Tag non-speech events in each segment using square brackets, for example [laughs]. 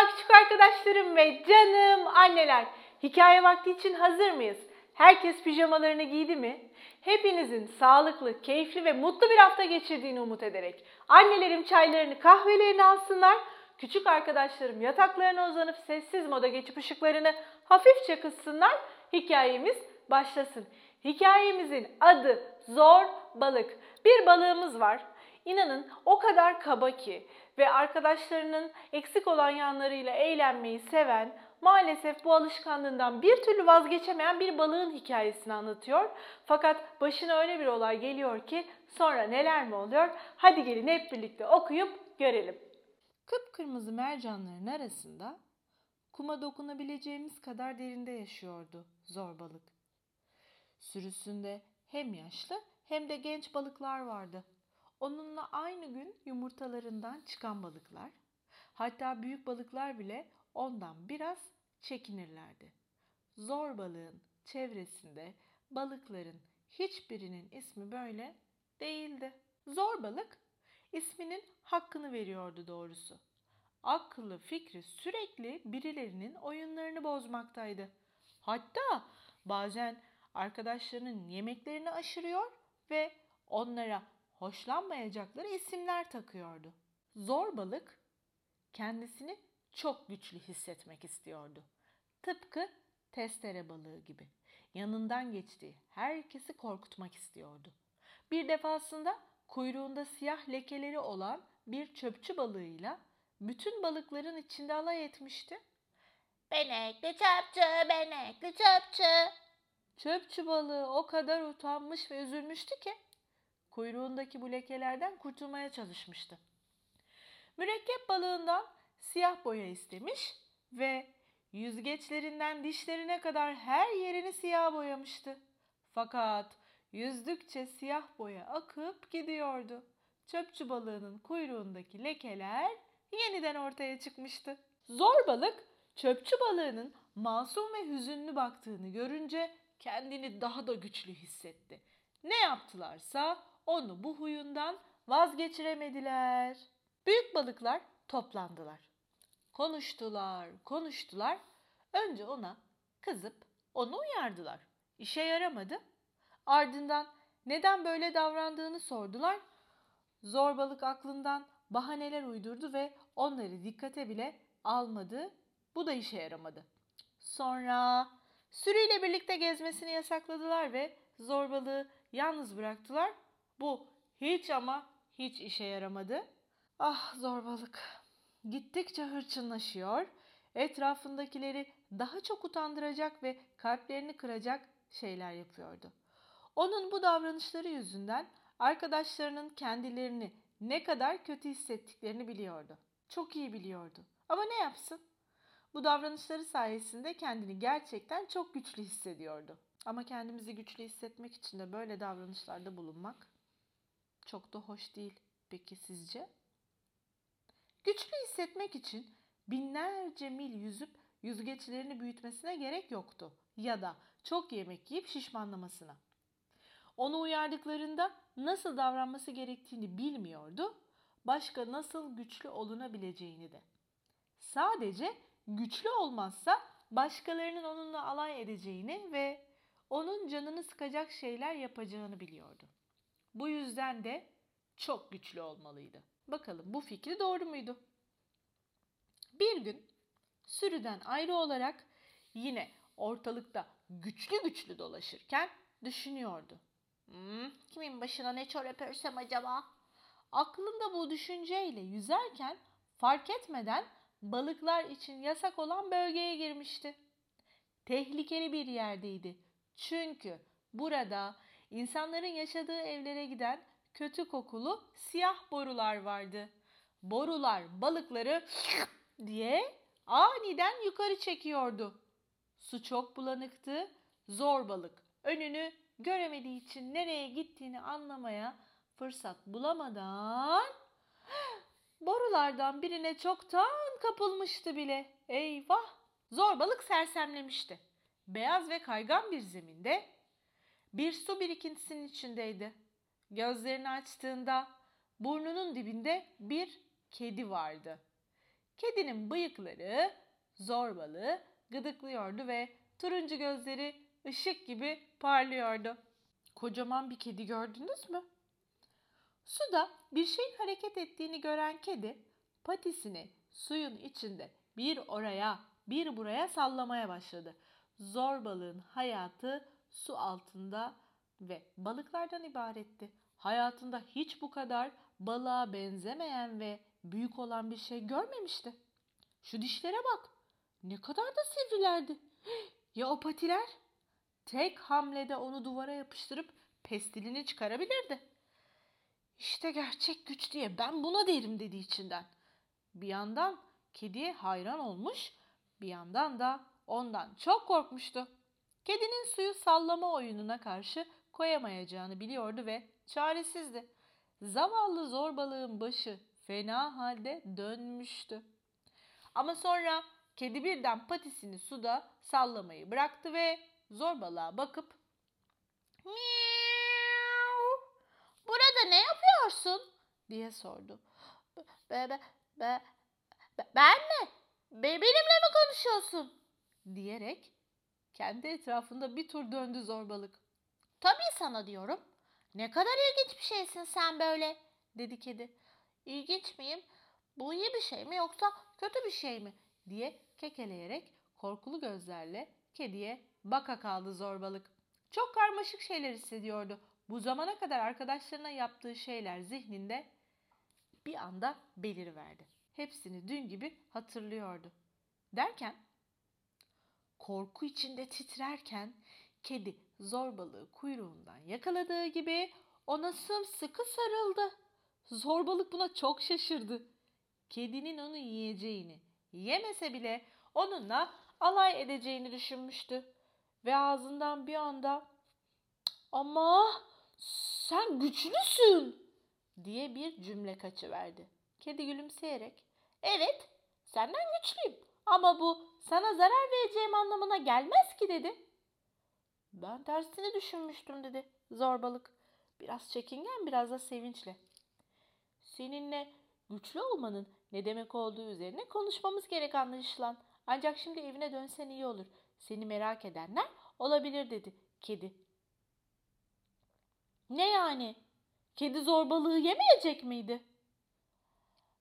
Merhaba küçük arkadaşlarım ve canım anneler. Hikaye vakti için hazır mıyız? Herkes pijamalarını giydi mi? Hepinizin sağlıklı, keyifli ve mutlu bir hafta geçirdiğini umut ederek annelerim çaylarını, kahvelerini alsınlar. Küçük arkadaşlarım yataklarına uzanıp sessiz moda geçip ışıklarını hafifçe kıssınlar. Hikayemiz başlasın. Hikayemizin adı Zor Balık. Bir balığımız var. İnanın o kadar kaba ki ve arkadaşlarının eksik olan yanlarıyla eğlenmeyi seven, maalesef bu alışkanlığından bir türlü vazgeçemeyen bir balığın hikayesini anlatıyor. Fakat başına öyle bir olay geliyor ki sonra neler mi oluyor? Hadi gelin hep birlikte okuyup görelim. Kıpkırmızı mercanların arasında kuma dokunabileceğimiz kadar derinde yaşıyordu zor balık. Sürüsünde hem yaşlı hem de genç balıklar vardı. Onunla aynı gün yumurtalarından çıkan balıklar, hatta büyük balıklar bile ondan biraz çekinirlerdi. Zor balığın çevresinde balıkların hiçbirinin ismi böyle değildi. Zor balık isminin hakkını veriyordu doğrusu. Aklı fikri sürekli birilerinin oyunlarını bozmaktaydı. Hatta bazen arkadaşlarının yemeklerini aşırıyor ve onlara hoşlanmayacakları isimler takıyordu. Zor balık kendisini çok güçlü hissetmek istiyordu. Tıpkı testere balığı gibi. Yanından geçtiği herkesi korkutmak istiyordu. Bir defasında kuyruğunda siyah lekeleri olan bir çöpçü balığıyla bütün balıkların içinde alay etmişti. Benekli çöpçü, benekli çöpçü. Çöpçü balığı o kadar utanmış ve üzülmüştü ki kuyruğundaki bu lekelerden kurtulmaya çalışmıştı. Mürekkep balığından siyah boya istemiş ve yüzgeçlerinden dişlerine kadar her yerini siyah boyamıştı. Fakat yüzdükçe siyah boya akıp gidiyordu. Çöpçü balığının kuyruğundaki lekeler yeniden ortaya çıkmıştı. Zor balık çöpçü balığının masum ve hüzünlü baktığını görünce kendini daha da güçlü hissetti. Ne yaptılarsa onu bu huyundan vazgeçiremediler. Büyük balıklar toplandılar. Konuştular, konuştular. Önce ona kızıp onu uyardılar. İşe yaramadı. Ardından neden böyle davrandığını sordular. Zor balık aklından bahaneler uydurdu ve onları dikkate bile almadı. Bu da işe yaramadı. Sonra sürüyle birlikte gezmesini yasakladılar ve zorbalığı yalnız bıraktılar. Bu hiç ama hiç işe yaramadı. Ah zorbalık. Gittikçe hırçınlaşıyor. Etrafındakileri daha çok utandıracak ve kalplerini kıracak şeyler yapıyordu. Onun bu davranışları yüzünden arkadaşlarının kendilerini ne kadar kötü hissettiklerini biliyordu. Çok iyi biliyordu. Ama ne yapsın? Bu davranışları sayesinde kendini gerçekten çok güçlü hissediyordu. Ama kendimizi güçlü hissetmek için de böyle davranışlarda bulunmak çok da hoş değil. Peki sizce? Güçlü hissetmek için binlerce mil yüzüp yüzgeçlerini büyütmesine gerek yoktu. Ya da çok yemek yiyip şişmanlamasına. Onu uyardıklarında nasıl davranması gerektiğini bilmiyordu. Başka nasıl güçlü olunabileceğini de. Sadece güçlü olmazsa başkalarının onunla alay edeceğini ve onun canını sıkacak şeyler yapacağını biliyordu. Bu yüzden de çok güçlü olmalıydı. Bakalım bu fikri doğru muydu? Bir gün sürüden ayrı olarak yine ortalıkta güçlü güçlü dolaşırken düşünüyordu. Hmm, kimin başına ne çorap örsem acaba? Aklında bu düşünceyle yüzerken fark etmeden balıklar için yasak olan bölgeye girmişti. Tehlikeli bir yerdeydi. Çünkü burada insanların yaşadığı evlere giden kötü kokulu siyah borular vardı. Borular balıkları [laughs] diye aniden yukarı çekiyordu. Su çok bulanıktı. Zor balık önünü göremediği için nereye gittiğini anlamaya fırsat bulamadan [gasps] borulardan birine çoktan kapılmıştı bile. Eyvah! Zor balık sersemlemişti. Beyaz ve kaygan bir zeminde bir su birikintisinin içindeydi. Gözlerini açtığında burnunun dibinde bir kedi vardı. Kedinin bıyıkları zor balığı gıdıklıyordu ve turuncu gözleri ışık gibi parlıyordu. Kocaman bir kedi gördünüz mü? Suda bir şeyin hareket ettiğini gören kedi patisini suyun içinde bir oraya bir buraya sallamaya başladı. Zor balığın hayatı su altında ve balıklardan ibaretti. Hayatında hiç bu kadar balığa benzemeyen ve büyük olan bir şey görmemişti. Şu dişlere bak. Ne kadar da sivrilerdi. [gasps] Ya o patiler? Tek hamlede onu duvara yapıştırıp pestilini çıkarabilirdi. İşte gerçek güç diye ben buna derim dedi içinden. Bir yandan kediye hayran olmuş, bir yandan da ondan çok korkmuştu. Kedinin suyu sallama oyununa karşı koyamayacağını biliyordu ve çaresizdi. Zavallı zor balığın başı fena halde dönmüştü. Ama sonra kedi birden patisini suda sallamayı bıraktı ve zor balığa bakıp Miau. Burada ne yapıyorsun? diye sordu. Be, be, be- ben mi? Be, benimle mi konuşuyorsun? diyerek kendi etrafında bir tur döndü zorbalık. Tabii sana diyorum. Ne kadar ilginç bir şeysin sen böyle. Dedi kedi İlginç miyim? Bu iyi bir şey mi yoksa kötü bir şey mi? diye kekeleyerek korkulu gözlerle kediye baka kaldı zorbalık. Çok karmaşık şeyler hissediyordu. Bu zamana kadar arkadaşlarına yaptığı şeyler zihninde bir anda beliriverdi. Hepsini dün gibi hatırlıyordu. Derken korku içinde titrerken kedi zorbalığı kuyruğundan yakaladığı gibi ona sımsıkı sarıldı. Zorbalık buna çok şaşırdı. Kedinin onu yiyeceğini, yemese bile onunla alay edeceğini düşünmüştü. Ve ağzından bir anda ama sen güçlüsün diye bir cümle kaçıverdi. Kedi gülümseyerek evet senden güçlüyüm ama bu sana zarar vereceğim anlamına gelmez ki dedi. Ben tersini düşünmüştüm dedi zorbalık. Biraz çekingen biraz da sevinçle. Seninle güçlü olmanın ne demek olduğu üzerine konuşmamız gerek anlaşılan. Ancak şimdi evine dönsen iyi olur. Seni merak edenler olabilir dedi kedi. Ne yani? Kedi zorbalığı yemeyecek miydi?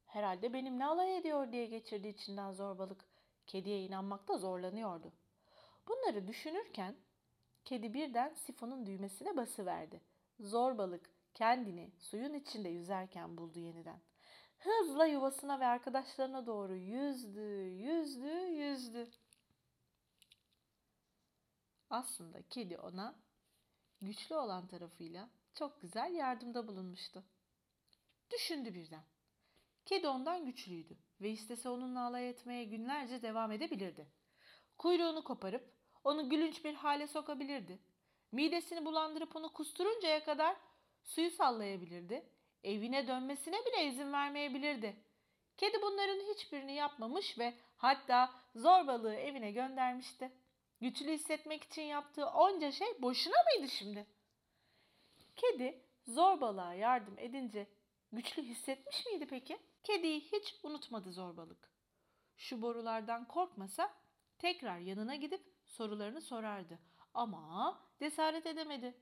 Herhalde benimle alay ediyor diye geçirdi içinden zorbalık. Kediye inanmakta zorlanıyordu. Bunları düşünürken kedi birden sifonun düğmesine basıverdi. Zorbalık kendini suyun içinde yüzerken buldu yeniden. Hızla yuvasına ve arkadaşlarına doğru yüzdü, yüzdü, yüzdü. Aslında kedi ona güçlü olan tarafıyla çok güzel yardımda bulunmuştu. Düşündü birden. Kedi ondan güçlüydü ve istese onunla alay etmeye günlerce devam edebilirdi. Kuyruğunu koparıp onu gülünç bir hale sokabilirdi. Midesini bulandırıp onu kusturuncaya kadar suyu sallayabilirdi. Evine dönmesine bile izin vermeyebilirdi. Kedi bunların hiçbirini yapmamış ve hatta zorbalığı evine göndermişti. Güçlü hissetmek için yaptığı onca şey boşuna mıydı şimdi? Kedi zorbalığa yardım edince güçlü hissetmiş miydi peki? Kediyi hiç unutmadı zorbalık. Şu borulardan korkmasa tekrar yanına gidip sorularını sorardı. Ama cesaret edemedi.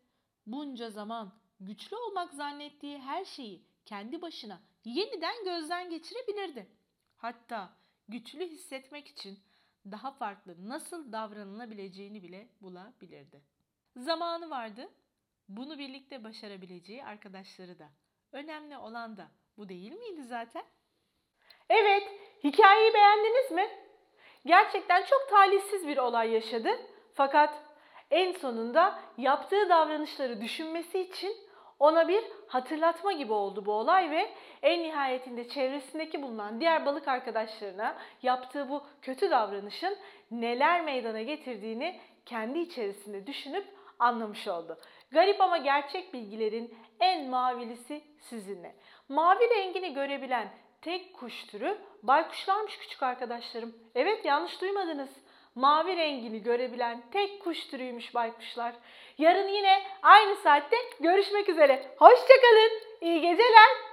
Bunca zaman güçlü olmak zannettiği her şeyi kendi başına yeniden gözden geçirebilirdi. Hatta güçlü hissetmek için daha farklı nasıl davranılabileceğini bile bulabilirdi. Zamanı vardı. Bunu birlikte başarabileceği arkadaşları da. Önemli olan da bu değil miydi zaten? Evet, hikayeyi beğendiniz mi? Gerçekten çok talihsiz bir olay yaşadı. Fakat en sonunda yaptığı davranışları düşünmesi için ona bir hatırlatma gibi oldu bu olay ve en nihayetinde çevresindeki bulunan diğer balık arkadaşlarına yaptığı bu kötü davranışın neler meydana getirdiğini kendi içerisinde düşünüp anlamış oldu. Garip ama gerçek bilgilerin en mavilisi sizinle. Mavi rengini görebilen tek kuş türü baykuşlarmış küçük arkadaşlarım. Evet yanlış duymadınız. Mavi rengini görebilen tek kuş türüymüş baykuşlar. Yarın yine aynı saatte görüşmek üzere. Hoşçakalın. İyi geceler.